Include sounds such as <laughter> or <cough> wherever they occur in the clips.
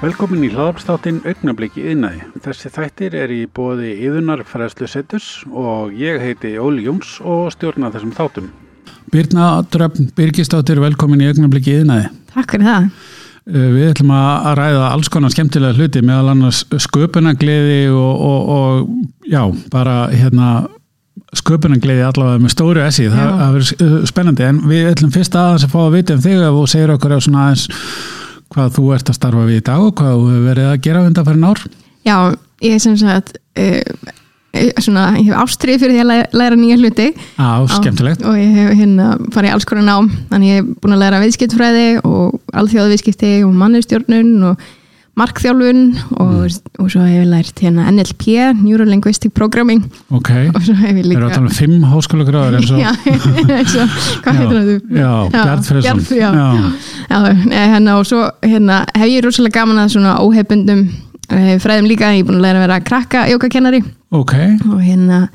Velkomin í hlaðarpstáttinn Augnabliki yðnaði. Þessi þættir er í bóði yðunar fræðslu setus og ég heiti Óli Jóns og stjórna þessum þáttum. Birna Dröfn Birgistóttir, velkomin í Augnabliki yðnaði. Takk fyrir það. Uh, Við ætlum að ræða alls konar skemmtilega hluti meðal annars sköpunagleiði og, og, og já, bara hérna sköpunagleiði allavega með stóru essi, það, verður uh, spennandi en við ætlum fyrst aðeins að fá að vita um þig ef þú segir okkur á svona aðeins hvað þú ert að starfa við í dag og hvað þú hefur verið að gera undan fyrir ár. Já, ég er sem sagt uh, svona, ég hef ástrið fyrir því að læra, læra nýja hluti Á, skemmtilegt. og ég hef hérna farið alls konar nám þannig ég hef búin að læra viðskiptfræði og alþjóðaviðskipti og mannustjórnun og markþjálfun og, og svo hef ég lært hérna NLP, Neurolinguistic Programming. Ok, <laughs> ég við erum að tala um fimm háskóla gráður eins og Já, <laughs> eins og, hvað heitir það? Þú? Já, Fredsson. Bjarnfri, já. Hérna, og svo hérna, hef ég rosalega gaman að svona óhefbundum uh, fræðum líka, ég er búin að læra að vera krakka jókakennari Ok, og hérna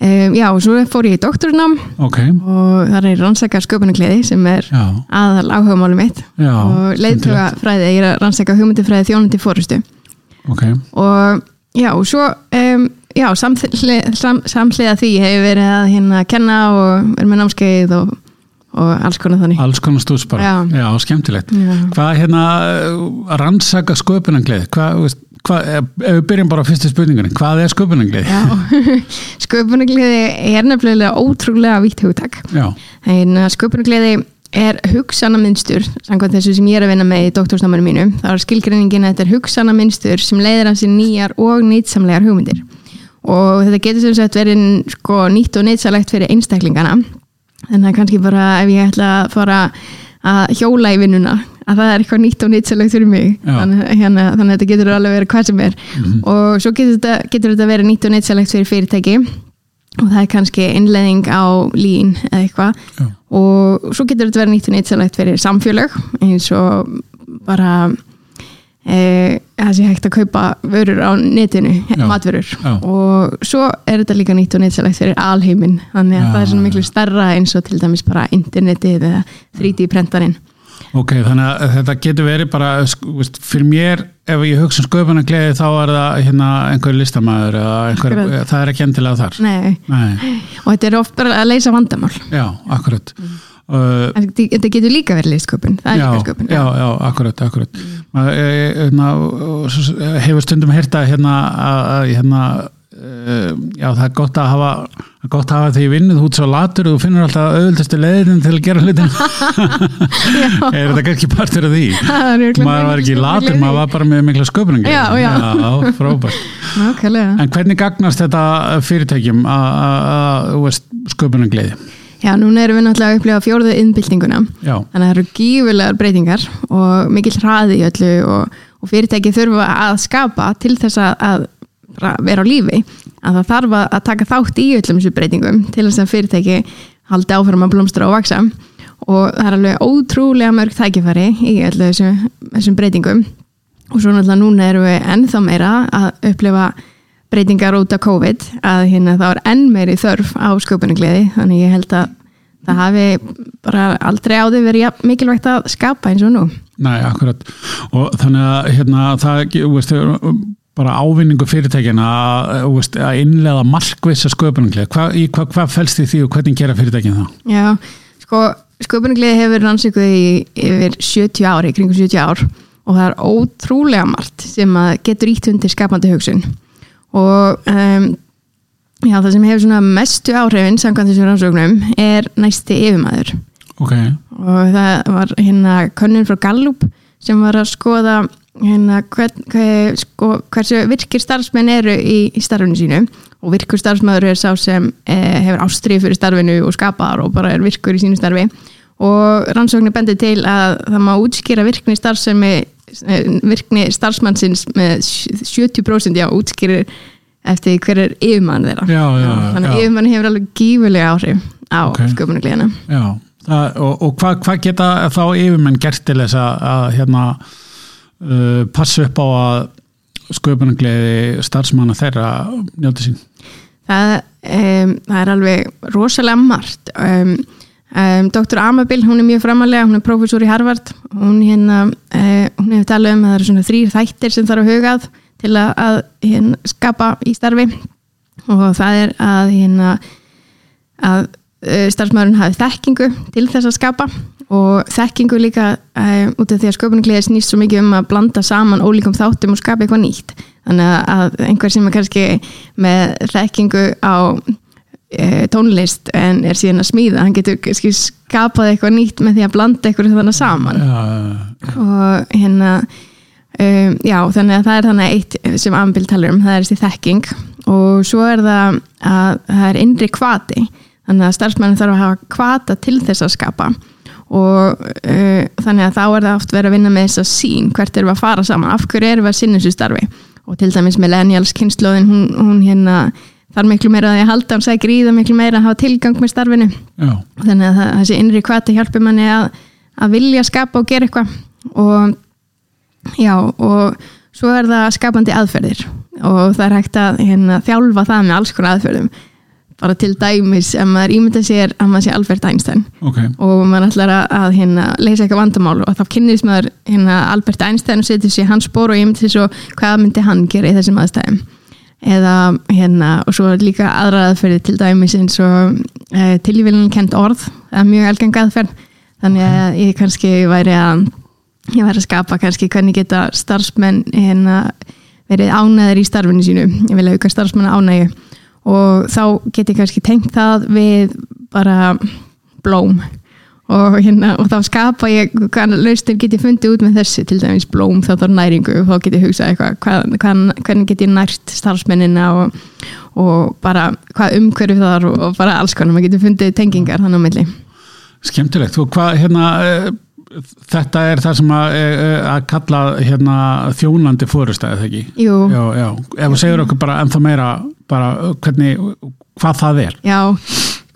um, já, og svo fór ég í doktornám ok, og þar er rannsaka sköpunarkleði sem er já, aðal áhugamáli mitt já. og leiðtuga fræði, ég er að rannsaka hugmyndifræði þjónandi fórustu Ok, og já, og svo um, já, samhliða, sam, því hef ég verið að hérna kenna og verið með námskeið og, og alls konar þannig alls konar stús bara. Já. Skemmtilegt. Hvað hérna, uh, rannsaka sköpunangleði? Hvað, veist, hvað, ef ef við byrjum bara á fyrstu spurningunni, hvað er sköpunangleði? Já, <laughs> sköpunargleði er nefnilega ótrúlega vítt hugtak. Já, En sköpunargleði er hugsanamynstur, samkvæmt þessu sem ég er að vinna með í doktorsnámanu mínu. Það er skilgreiningin að þetta er hugsanamynstur sem leiðir af sér nýjar og nýtsamlegar hugmyndir. Og þetta getur sem sagt verið sko, nýtt og nýtsalegt fyrir einstaklingana. Þannig að kannski bara ef ég ætla að fara að hjóla í vinnuna að það er eitthvað nýtt og nýtsalegt fyrir mig. Þannig, hérna, þannig að þetta getur alveg verið hvað sem er. Og svo getur þetta, getur þetta verið nýtt og nýtsalegt fyrir fyrirtæki. Og það er kannski innleðing á lín eða eitthvað. Og svo getur þetta verið nýtt og nýtsalegt fyrir samfélög eins og bara e, það sé hægt að kaupa vörur á netinu, Já. matvörur. Já. og svo er þetta líka nýtt og nýtsalegt fyrir alheimin, þannig að Já. það er svona miklu starra eins og til dæmis bara internetið eða 3D prentarinn ok, þannig að þetta getur verið bara, sk- veist, fyrir mér, ef ég hugsa um sköpunangleði þá er það hérna einhver listamæður það er ekki endilega þar. Nei. Nei, og þetta er oft bara að leysa vandamál já, akkurat. Mm. Uh, en þetta getur líka verið listsköpun já, já, já, akkurat, akkurat Maður, e, e, hérna, hefur stundum hérta hérna, að, hérna já, það er gott að hafa gott að hafa því vinnuð út svo latur og þú finnur alltaf auðvöldastu leiðin til að gera hlutin <laughs> er þetta kannski partur af því? <laughs> Maður var ekki mikil latur, maður var bara með mikla sköpunningi Já, já. já, frábært. En hvernig gagnast þetta fyrirtækjum að- veist, sköpuningleiði Já, núna erum við náttúrulega að upplifa fjórðu innbyltinguna já, þannig að það eru gífurlegar breytingar og mikill hraði í öllu og, og fyrirtæki þurfa að skapa til þess að, vera á lífi að það þarf að taka þátt í öllum þessu breytingum til þess að fyrirtæki haldi áfram að blómstra og vaksa og það er alveg ótrúlega mörg tækifæri í öllu þessu, þessum breytingum. Og svo náttúrulega núna erum við ennþá meira að upplifa breytingar út af COVID að hérna þá er enn meiri þörf á sköpunargleði. Þannig ég held að það hafi bara aldrei áður verið mikilvægt að skapa eins og nú. Nei, akkurat. Og þannig að hérna, það veist, bara ávinningu fyrirtækjana að, veist, að innlega Hva, í hvað hva fælst í því og hvernig gera fyrirtækin það? Já, sko sköpunargleði hefur rannsökuð í yfir 70 ári, kringum 70 ár og það er ótrúlega margt sem að getur ítt undir skapandi hugsun. Og um, já, það sem hefur svona mestu áhrifin samkvæmt þessum rannsóknum er næsti yfirmaður. Ok, og það var hérna könnun frá Gallup sem var að skoða hérna hvern, hver, sko, hversu virkir starfsmenn eru í, í starfinu sínu og virkur starfsmæður er sá sem eh, hefur ástrið fyrir starfinu og skapar og bara er virkur í sínu starfi og rannsóknir bendir til að það má útskýra virkni starfsemi eh, virkni starfsmannsins með 70% já, útskýrir eftir hver er yfirmann þeirra Já, já, þannig að yfirmann hefur alveg gífulega áhrif á Ok. okay. það, og, og hvað hva geta þá yfirmenn gert til þess að hérna uh, passa upp á að sköpuningleiði starfsmanna þeirra njóti sín? það, um, það er alveg rosalega margt um, Um, Dr. Amabil, hún er mjög framalega, hún er prófessor í Harvard hún, hérna, uh, hún hefur talað um að það eru svona þrýr þættir sem þarf að hugað til að, að hérna, skapa í starfi og það er að, hérna, að uh, starfsmæðurinn hafi þekkingu til þess að skapa og þekkingu líka uh, út af því að sköpunarkliði snýst svo mikið um að blanda saman ólíkum þáttum og skapa eitthvað nýtt. Þannig að einhver sem er kannski með þekkingu á Eh, tónlist en er síðan að smíða hann getur skapað eitthvað nýtt með því að blanda eitthvað þannig saman. Já, og hérna um, já þannig að það er þannig eitt sem Ambil talar um, það er þessi þekking. Og svo er það að það er innri kvati þannig að starfsmænin þarf að hafa kvata til þess að skapa og uh, þannig að þá er það oft verið að vinna með þess að sín hvert er við að fara saman, af hverju er við að sinna þessu starfi? Og til dæmis millennials kynnslóðin hún, hún hérna þar miklu meira að ég halda hann sækir í það miklu meira að hafa tilgang með starfinu. Já, þannig að það, þessi innri kvati hjálpur manni að, að vilja skapa og gera eitthvað. Og já og svo er það skapandi aðferðir. Og það er hægt að hérna, þjálfa það með alls konar aðferðum bara til dæmis ef maður ímynda sér að maður sé Albert Einstein ok. og maður ætlar að, að hérna, leysa eitthvað vandamál og þá kynnist maður hérna, Albert Einstein og setur sér hans spór og ímynda sér svo hvað myndi hann gera í þessum aðstæðum? Eða hérna og svo líka aðra aðferði til dæmis eins og e, tilvílun kent orð það er mjög algeng aðferð. Þannig að ég kannski væri að ég væri að skapa kannski hvernig geta starfsmenn hérna verið ánæðir í starfinu sínu. Ég vil auka starfsmenn ánægju og þá get ég kannski tengt það við bara blóm. Og, hérna, og þá skapa ég hvaða lausnir get ég fundið út með þessi til dæmis blóm þá þarf næringu og þá get ég hugsað eitthvað hvað, hvað, hvernig get ég nært starfsmennina og, og bara hvað umhverju þar og bara alls konar maður getur fundið tengingar þannig á milli. Skemmtilegt. Og hvað hérna eh, þetta er það sem að, eh, að kalla hérna þjónandi fórustæði þegar ekki? Jú, já, já, ef þú segir okkur bara ennþá meira bara hvernig, hvað það er. Já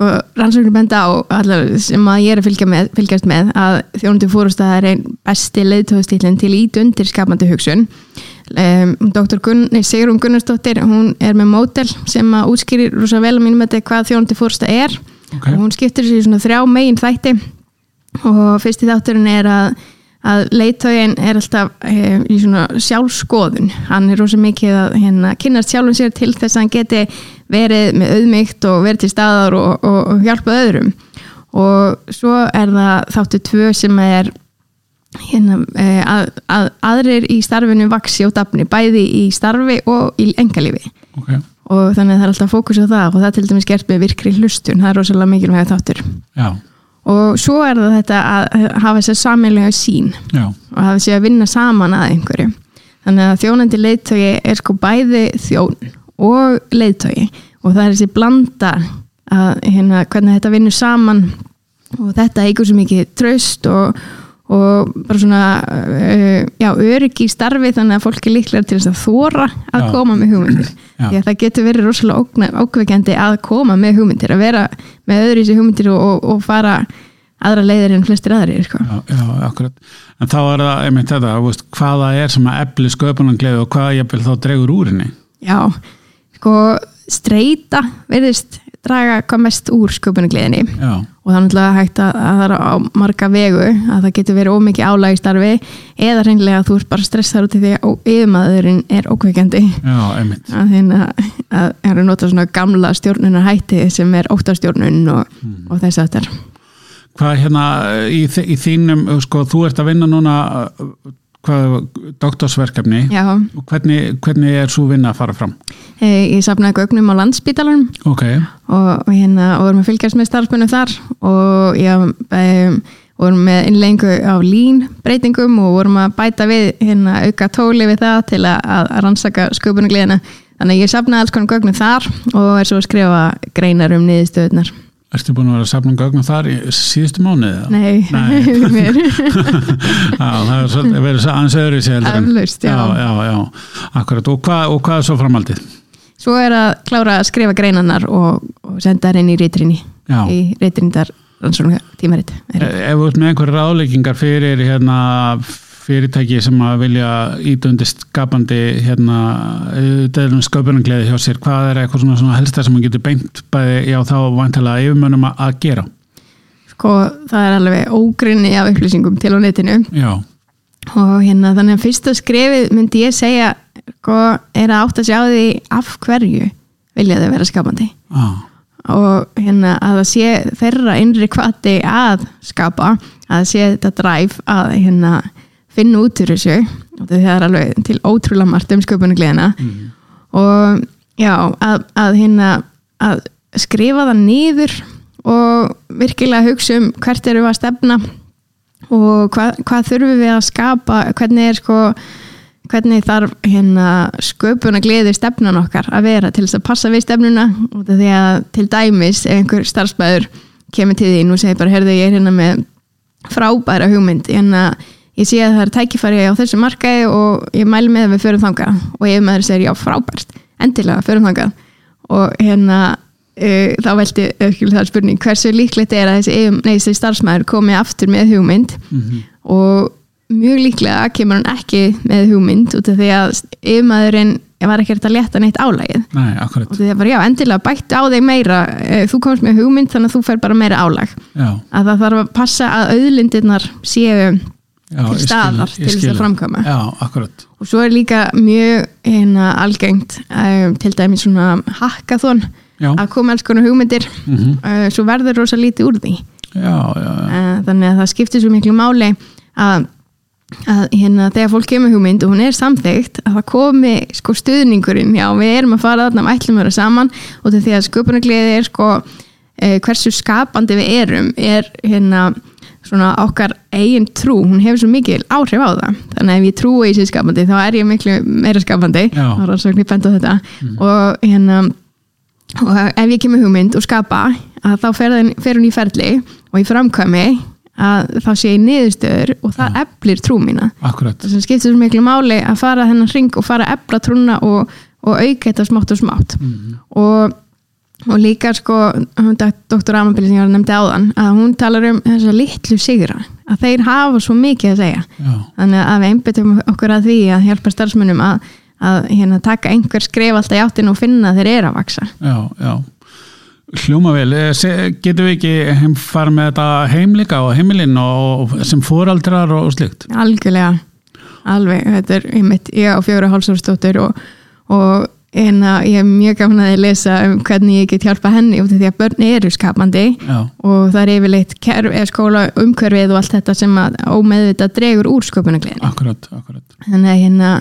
sko, rannsóknir benda á allar, sem að ég er að fylgja með, fylgjast með að þjónandi fórustæði er einn besti leiðtóðstílinn til ít undir skapandi hugsun. Um, Dr. Gunn, nei, Sigrun Gunnarsdóttir hún er með mótel sem að útskýrir rosa vel að mínum þetta hvað þjónandi fórustæði er. Ok, og hún skiptir sér í svona þrjá megin þætti og fyrsti þátturinn er að, að leiðtögin er alltaf e, í svona sjálfskoðun hann er rosa mikið að hérna, kynast sjálfum sér til þess að hann geti verið með auðmygt og verið til staðar og, og, og hjálpa öðrum. Og svo er það þáttu tvö sem er hérna, e, að, að aðrir í starfinu vaksi og dafni bæði í starfi og í engalífi ok, og þannig að það er alltaf fókus á það. Og það til dæmis gert með virkri hlustun. Það er rosalega mikilvæg þáttur. Já, og svo er það þetta að hafa þess að sammelega sín já. og hafa þessi að vinna saman að einhverju. Þannig að þjónandi leiðtögi er sko bæði þjón og leiðtögi og það er þessi blanda að hérna, hvernig þetta vinnur saman og þetta eigur svo mikið tröst og, og bara svona uh, já, öryggi í starfi þannig að fólk er líklega til þess að þóra að Já. koma með hugmyndir. Því að það getur verið rosalega ókveikjandi að koma með hugmyndir að vera með öðru í sig hugmyndir og, og, og fara aðra leiðir en flestir aðrir sko. Já, já, akkurat. En þá er það einmitt þetta, þú veist, hvaða er sem að efli sköpunangleði og hvaða jafnvel þá dregur úr henni. Já, sko streyta verðist draga hvað mest úr sköpunargleðinni Já, og er náttúrulega hægt að, að það er á marga vegu að það getur verið ómikið álæg í starfi eða reynlega að þú ert bara stressar út í því að yfirmaðurinn er ókveikjandi. Já, einmitt. að þeirna að það eru notað svona gamla stjórnunar hætti sem er óttastjórnun og, og þess að þetta er Hvað hérna í, í þínum, sko, þú ert að vinna núna doktorsverkefni. Og hvernig, hvernig er svo vinna að fara fram? ég safnaði gögnum á landsbítalunum Ok, og, og hérna og vorum að fylgjast með starfsmunum þar. Og já, um, vorum með innlengu á lín breytingum og vorum að bæta við hérna auka tóli við það til að, að rannsaka sköpunugliðina þannig að ég safnaði alls konar gögnum þar og er svo að skrifa greinar um niðurstöðunar ertu búin að vera að safna gögnum þar í síðustu mánuði? eða? Nei, Nei. <laughs> mér <laughs> Já, það er svolítið verið aðeins öðru í sig heldur Eflaust, já. já, já, já, akkurat. Og hvað, og hvað er svo framaldið? Svo er að klára að skrifa greinarnar og, og senda inn í reytrinni í reytrindar rannsóknar tímarit E- Ef þú ert með einhverja ráðleikingar fyrir hérna, fyrirtæki sem að vilja ídundi skapandi hérna, deilum sköpunangleði hjá sér, hvað er eitthvað svona, svona helsta sem maður getur beint bæði já þá vantilega yfirmönnum að, gera? sko það er alveg ógrinni af upplýsingum til á netinu. Já, og hérna þannig að fyrsta skrefið myndi ég segja sko, er að átt að sjá því af hverju vilja þau vera skapandi. Á, og hérna að það sé þeirra innri kvati að skapa að sé þetta dræf að hérna finna út úr þessu. Það er alveg til ótrúlega margt um sköpunargleðina mm, og já, að, að hérna að skrifa það niður og virkilega hugsa um hvert eru við að stefna og hvað, hvað þurfum við að skapa hvernig er sko hvernig þarf hérna sköpuna gleði stefnan okkar að vera til þess að passa við stefnuna. Og því að til dæmis ef einhver starfsbæður kemur til þín og segir bara, herðu ég er hérna með frábæra hugmynd hérna ég sé að það er tækifæri á þessu markaði og ég mæli með að við förum þangað. Og ef maður segir já frábært, endilega förum þangað. Og hérna uh, þá velti ökkul það spurning hversu líklegt er að þessi, nei, þessi starfsmæður komi aftur með hugmynd? Mhm, og mjög líklega kemur hann ekki með hugmynd út af því að yfirmaðurinn var ekki hægt að leta neitt álægið nei, og því að bara já, endilega bætti á þig meira eh, þú komst með hugmynd þannig að þú fer bara meira álag. Já, að það þarf að passa að auðlindirnar séu já, til skil- staðar ég til þess skil. að framkvæma. Já, akkurat. Og svo er líka mjög hérna, algengt um, til dæmis svona hackathon já, að koma alls konar hugmyndir. Mhm, uh, svo verður rosa lítið úr því. Uh, þannig að það skiptir svo miklu máli að, að hérna, þegar fólk kemur hugmynd og hún er samþygt að það komi sko stuðningurinn. Já við erum að fara þarna, við ætlum að vera saman. Og því að sköpunargleði er sko uh, hversu skapandi við erum er hérna svona okkar eigin trú, hún hefur svo mikil áhrif á það, þannig að ef ég trúi í sér skapandi þá er ég miklu meira skapandi. Já. og rannsóknir benda á þetta. Og hérna og ef ég kemur hugmynd og skapa þá fer, þinn- fer hún í ferli og í framkvæmi að þá sé ég niðurstöður og það eflir trú mína. Akkurat. Það sem skiptir svo miklu máli að fara þennan hring og fara að efla trúna og, og auka þetta smátt og smátt. Mhm. og, og líka sko doktor Amabili sem ég var nefndi áðan að hún talar um þessa litlu sigra að þeir hafa svo mikið að segja. Já, þannig að við einbyttum okkur að því að hjálpa starfsmönnum að, að hérna, taka einhver skref alltaf í áttin og finna að þeir eru að vaksa já, já. Hljóma vel, Eh, getum við ekki fara með þetta heim líka og heimilinn og sem fóraldrar og slíkt? Algjörlega. Alveg, þetta er einmitt ég á fjóra hálsórstóttur og, og en að ég er mjög gafn að lesa um hvernig ég get hjálpa henni út af því að börn eru skapandi. Já, og það er yfirleitt kerf, eða skóla umhverfið og allt þetta sem að ómeðvitað dregur úr sköpunargleðin akkurat, akkurat. Þannig að hérna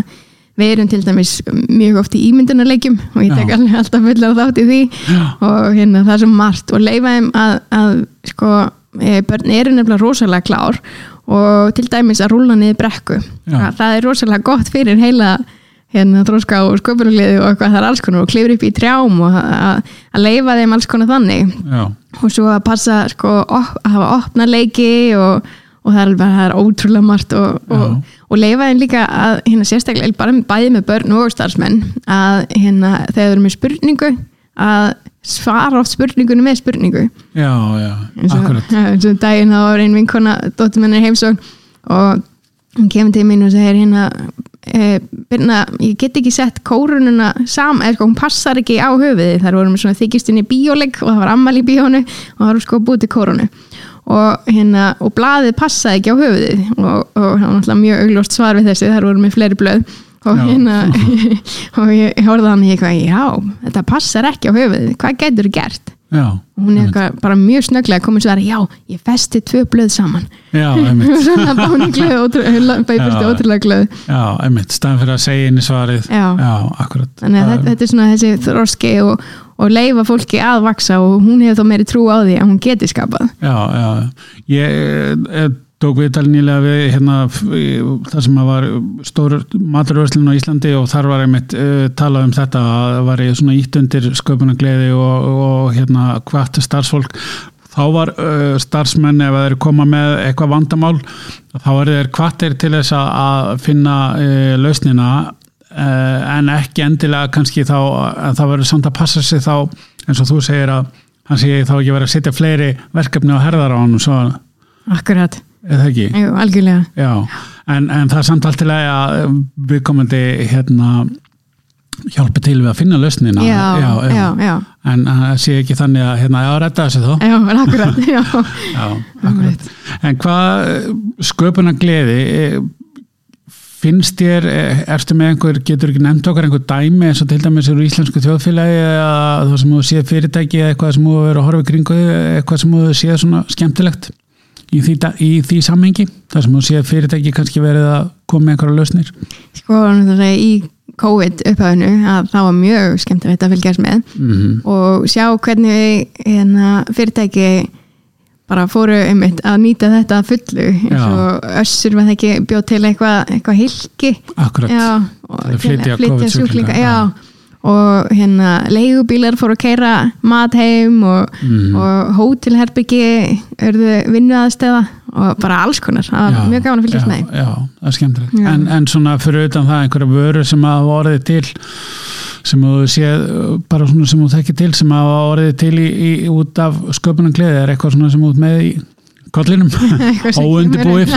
við erum til dæmis mjög oft í ímyndunarleikjum og ég tek alveg alltaf fulla þátt í því. Já, og hérna það er svo margt og leifa þeim að, að sko, e, börn eru nefnilega rosalega klár og til dæmis að rúla niður brekku. Það, það er rosalega gott fyrir heila hérna þróska og sköpunarliði og eitthvað það er alls konar og klifur upp í trjám og að, leifa þeim alls konar þannig. Já, og svo að passa sko, að hafa opna leiki og, og það, er, það er ótrúlega margt og, og, og leifa þeim líka að hérna sérstaklega bara bæði með börn og starfsmenn að hérna þegar þeir eru með spurningu að svara oft spurningunum með spurningu. Já, já, akkurat. Eins og um daginn þá var ein vinkona dóttir minni heimsókn og hún kemur til mín og segir hérna e, byrna, ég get ekki sett kórununa saman, eða sko hún passar ekki á höfuði þar vorum við svona þykistinni bíóleik og það var ammali í bíónu og það var sko búið til kórunu. Og hérna og blaðið passaði ekki á höfuðið. Og, það var náttúrulega mjög augljóst svar við þessi þar vorum við fleiri blöð og Já. hérna <laughs> og ég, horfði hann í eitthvað já, þetta passar ekki á höfuðið hvað getur gert? já, og hún er eitthvað bara mjög snögglega komið svo að já, ég festi tvö blöð saman. Já, einmitt. <laughs> Svona báni glöð, bæpist Já. ótrúlega glöð. Já, einmitt, staðan fyrir að segja inn í svarið. Já. akkurat. Þannig að þetta, þetta er svona þessi þroski og, og leifa fólki að vaksa og hún hefur þá meiri trú á því að hún geti skapað. Já, já, ég eh, tók viðtal nýlega við hérna í- þar sem var stór maturvörslun á Íslandi og þar var einmitt uh, talað um þetta að það var svona ítt undir sköpunagleði og, og hérna hvart starfsfólk. Þá var uh, starfsmenn ef þeir koma með eitthvað vandamál þá er þeir kvartir til þess að- finna uh, lausnina en ekki endilega kannski þá að það verður samt að passa sig þá eins og þú segir að hann segir þá ekki verið að setja fleiri verkefni á herðar á hann svo akkurat, eða ekki? Jú, algjörlega. Já, en, en það er samt allt til að viðkomandi hérna hjálpa til við að finna lausnina. Já, já, já, en það sé ekki þannig að hérna, já, redda þessu þó. Já, en <laughs> akkurat <laughs> já, já, akkurat. en hvað sköpuna gleði finnst þér, erstu með einhver getur ekki nefnt okkar einhver dæmi eins og til dæmis eru íslensku þjóðfélagi eða það sem þú séð fyrirtæki eða eitthvað sem þú verið að horfa kringu eitthvað sem þú séð svona skemmtilegt í því, í því samhengi það sem þú séð fyrirtæki kannski verið að koma með einhverja lausnir? Sko, í COVID upphafinu að það var mjög skemmtilegt að fylgjast með mm -hmm. og sjá hvernig hérna, fyrirtæki bara fóru einmitt að nýta þetta fullu eins og össur var það ekki bjóð til eitthvað eitthva hilki Akkurat, já, flytja, flytja sjúklinga já, og hérna leigubílar fóru að keira mat heim og, mm. og hótelherbyggi örðu vinnu aðstöða og bara alls konar, það var mjög gafan að fylgjast með Já, það er skemmtilegt, en, en svona fyrir utan það einhverja vöru sem að orðið til sem þú séð bara svona sem þú þekkir til sem að orðið til í, í, út af sköpunum gleði er eitthvað svona sem út með í kollinum, <laughs> óundibúið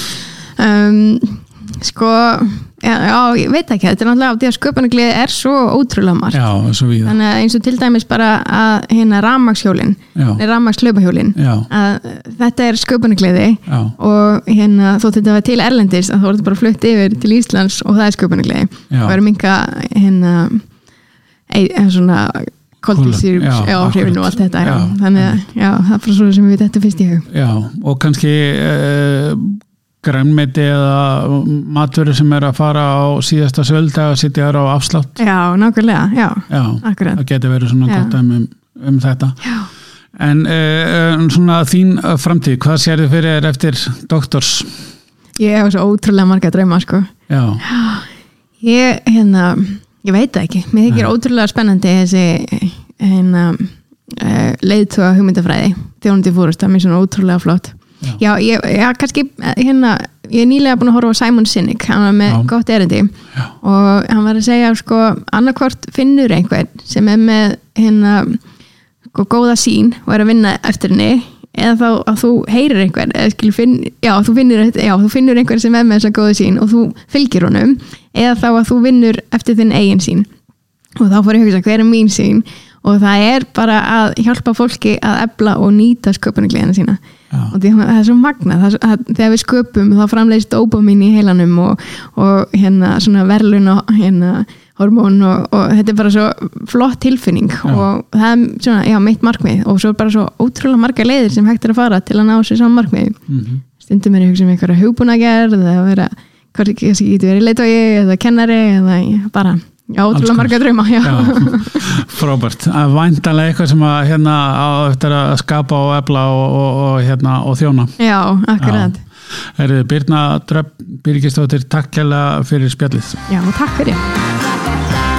<laughs> um, Sko Já, já, ég veit ekki, þetta er náttúrulega því að sköpunagliði er svo ótrúlega margt. Já, svo þannig að eins og til dæmis bara að hérna ramagshjólin ramagslöpahjólin þetta er sköpunagliði og hérna þó þetta var til Erlendis að þú voru bara flutt yfir til Íslands og það er sköpunagliði og er minga hérna eða svona koldísýrjus og hrifinu og allt þetta já. þannig að já, það er bara svona sem við þetta fyrst í hug. Já, og kannski uh, grænmeti eða matvöru sem er að fara á síðasta svölda og sitja þar á afslátt. Já, nákvæmlega, já, já það getur verið svona gott um, um þetta. Já. en uh, svona þín framtíð, hvað sér þið fyrir eftir doktors? Ég hef svo ótrúlega marga drauma sko. Já. Ég, hérna, ég veit það ekki. Mér þykir ótrúlega spennandi þessi hérna leiðtóa hugmyndafræði þjónundi fórust, það er mér svona ótrúlega flott Já, já ég, ég, kannski, hérna, ég er nýlega búin að horfa á Simon Sinek, hann var með já. gott erindi. Já. og hann var að segja sko, annarkvort finnur einhver sem er með hérna sko, góða sín og er að vinna eftir henni eða þá að þú heyrir einhver eða finn, já, þú finnur, já, þú finnur einhver sem er með þessa góða sín og þú fylgir honum eða þá að þú vinnur eftir þinn eigin sín og þá fór ég að hugsa hver er mín sín og það er bara að hjálpa fólki að ebla og nýta sköpunargleðina sína Já. og það er svo magna það, að, þegar við sköpum þá framleist óbáminn í heilanum og, og hérna svona verlun og hérna hormón og, og þetta er bara svo flott tilfinning já. og það er svona, já, mitt markmið og svo er bara svo ótrúlega marga leiðir sem hægt er að fara til að ná sér saman markmið mm -hmm. stundum er ég hugsa um einhverja hugbúnagerð eða að vera, hvað getur verið leitói eða kennari eða bara Já, ótrúlega marga drauma <laughs> Frábært, væntalega eitthvað sem að hérna á eftir að skapa og efla og, og, og, hérna, og þjóna. Já, akkurat. Erið Birna Dröpp, Birgistóttir, takk kjærlega fyrir spjallið. Já, takk fyrir